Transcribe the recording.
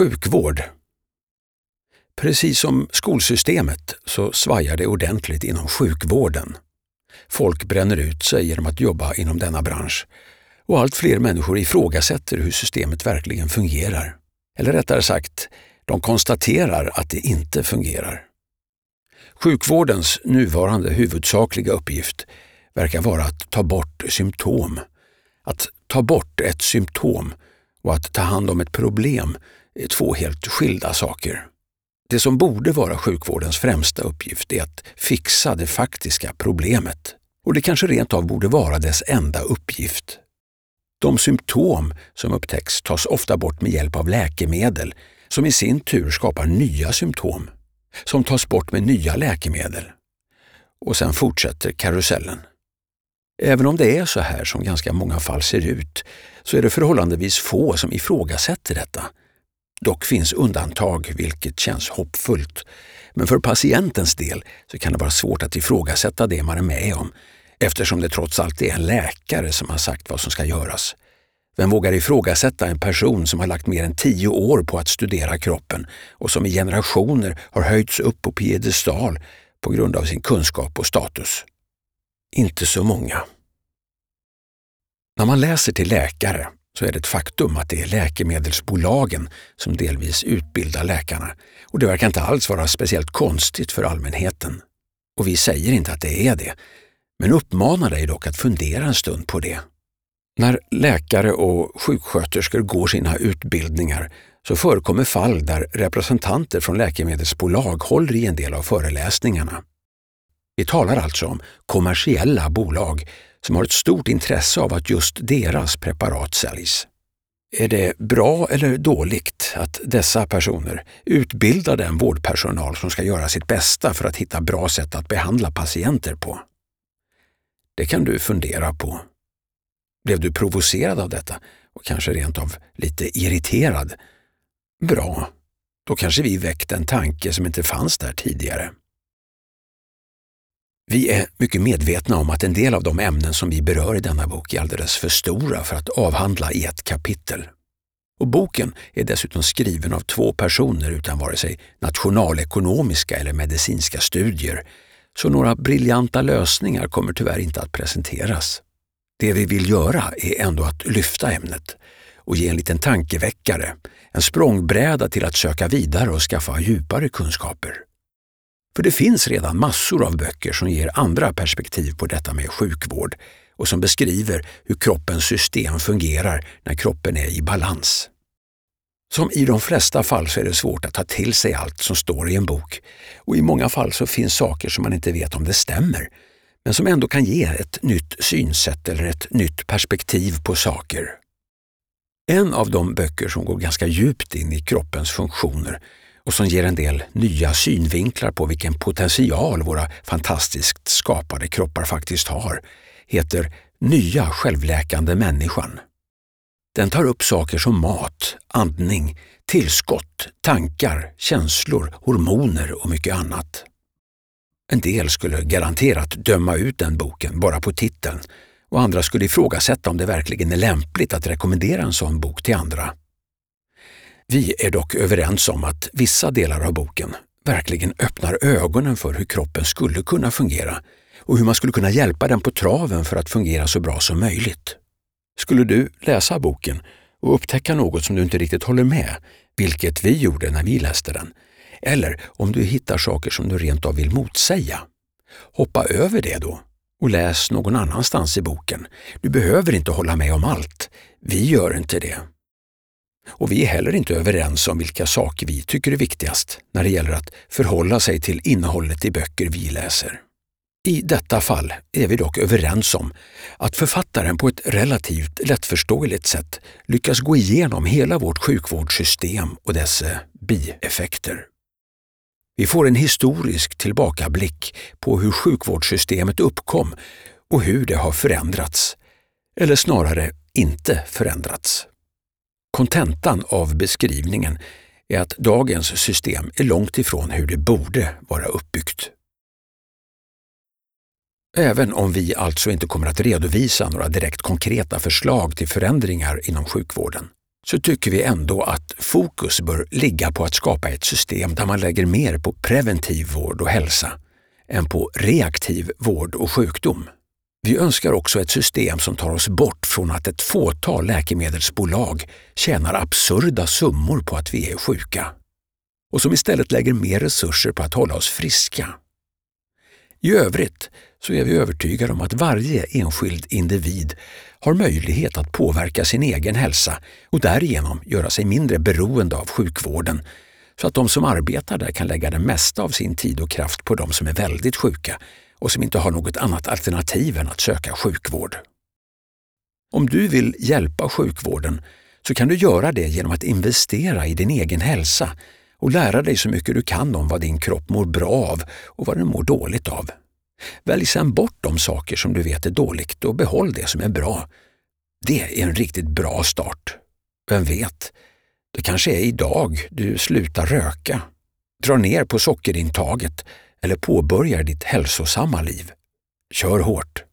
Sjukvård. Precis som skolsystemet så svajar det ordentligt inom sjukvården. Folk bränner ut sig genom att jobba inom denna bransch och allt fler människor ifrågasätter hur systemet verkligen fungerar. Eller rättare sagt, de konstaterar att det inte fungerar. Sjukvårdens nuvarande huvudsakliga uppgift verkar vara att ta bort symptom. Att ta bort ett symptom och att ta hand om ett problem är två helt skilda saker. Det som borde vara sjukvårdens främsta uppgift är att fixa det faktiska problemet. Och det kanske rent av borde vara dess enda uppgift. De symptom som upptäcks tas ofta bort med hjälp av läkemedel som i sin tur skapar nya symptom som tas bort med nya läkemedel. Och sen fortsätter karusellen. Även om det är så här som ganska många fall ser ut så är det förhållandevis få som ifrågasätter detta. Dock finns undantag, vilket känns hoppfullt. Men för patientens del så kan det vara svårt att ifrågasätta det man är med om eftersom det trots allt är en läkare som har sagt vad som ska göras. Vem vågar ifrågasätta en person som har lagt mer än tio år på att studera kroppen och som i generationer har höjts upp på piedestal på grund av sin kunskap och status? Inte så många. När man läser till läkare så är det ett faktum att det är läkemedelsbolagen som delvis utbildar läkarna och det verkar inte alls vara speciellt konstigt för allmänheten. Och vi säger inte att det är det, men uppmanar dig dock att fundera en stund på det. När läkare och sjuksköterskor går sina utbildningar så förekommer fall där representanter från läkemedelsbolag håller i en del av föreläsningarna. Vi talar alltså om kommersiella bolag som har ett stort intresse av att just deras preparat säljs. Är det bra eller dåligt att dessa personer utbildar den vårdpersonal som ska göra sitt bästa för att hitta bra sätt att behandla patienter på? Det kan du fundera på. Blev du provocerad av detta och kanske rent av lite irriterad? Bra, då kanske vi väckt en tanke som inte fanns där tidigare. Vi är mycket medvetna om att en del av de ämnen som vi berör i denna bok är alldeles för stora för att avhandla i ett kapitel. Och boken är dessutom skriven av två personer utan vare sig nationalekonomiska eller medicinska studier, så några briljanta lösningar kommer tyvärr inte att presenteras. Det vi vill göra är ändå att lyfta ämnet och ge en liten tankeväckare, en språngbräda till att söka vidare och skaffa djupare kunskaper. För det finns redan massor av böcker som ger andra perspektiv på detta med sjukvård och som beskriver hur kroppens system fungerar när kroppen är i balans. Som i de flesta fall så är det svårt att ta till sig allt som står i en bok och i många fall så finns saker som man inte vet om det stämmer men som ändå kan ge ett nytt synsätt eller ett nytt perspektiv på saker. En av de böcker som går ganska djupt in i kroppens funktioner och som ger en del nya synvinklar på vilken potential våra fantastiskt skapade kroppar faktiskt har, heter Nya självläkande människan. Den tar upp saker som mat, andning, tillskott, tankar, känslor, hormoner och mycket annat. En del skulle garanterat döma ut den boken bara på titeln och andra skulle ifrågasätta om det verkligen är lämpligt att rekommendera en sån bok till andra. Vi är dock överens om att vissa delar av boken verkligen öppnar ögonen för hur kroppen skulle kunna fungera och hur man skulle kunna hjälpa den på traven för att fungera så bra som möjligt. Skulle du läsa boken och upptäcka något som du inte riktigt håller med, vilket vi gjorde när vi läste den, eller om du hittar saker som du rent av vill motsäga, hoppa över det då och läs någon annanstans i boken. Du behöver inte hålla med om allt. Vi gör inte det. Och vi är heller inte överens om vilka saker vi tycker är viktigast när det gäller att förhålla sig till innehållet i böcker vi läser. I detta fall är vi dock överens om att författaren på ett relativt lättförståeligt sätt lyckas gå igenom hela vårt sjukvårdssystem och dess eh, bieffekter. Vi får en historisk tillbakablick på hur sjukvårdssystemet uppkom och hur det har förändrats, eller snarare inte förändrats. Kontentan av beskrivningen är att dagens system är långt ifrån hur det borde vara uppbyggt. Även om vi alltså inte kommer att redovisa några direkt konkreta förslag till förändringar inom sjukvården, så tycker vi ändå att fokus bör ligga på att skapa ett system där man lägger mer på preventiv vård och hälsa än på reaktiv vård och sjukdom. Vi önskar också ett system som tar oss bort från att ett fåtal läkemedelsbolag tjänar absurda summor på att vi är sjuka och som istället lägger mer resurser på att hålla oss friska. I övrigt så är vi övertygade om att varje enskild individ har möjlighet att påverka sin egen hälsa och därigenom göra sig mindre beroende av sjukvården så att de som arbetar där kan lägga det mesta av sin tid och kraft på de som är väldigt sjuka och som inte har något annat alternativ än att söka sjukvård. Om du vill hjälpa sjukvården så kan du göra det genom att investera i din egen hälsa och lära dig så mycket du kan om vad din kropp mår bra av och vad den mår dåligt av. Välj sedan bort de saker som du vet är dåligt och behåll det som är bra. Det är en riktigt bra start. Vem vet, det kanske är idag du slutar röka, drar ner på sockerintaget eller påbörjar ditt hälsosamma liv. Kör hårt!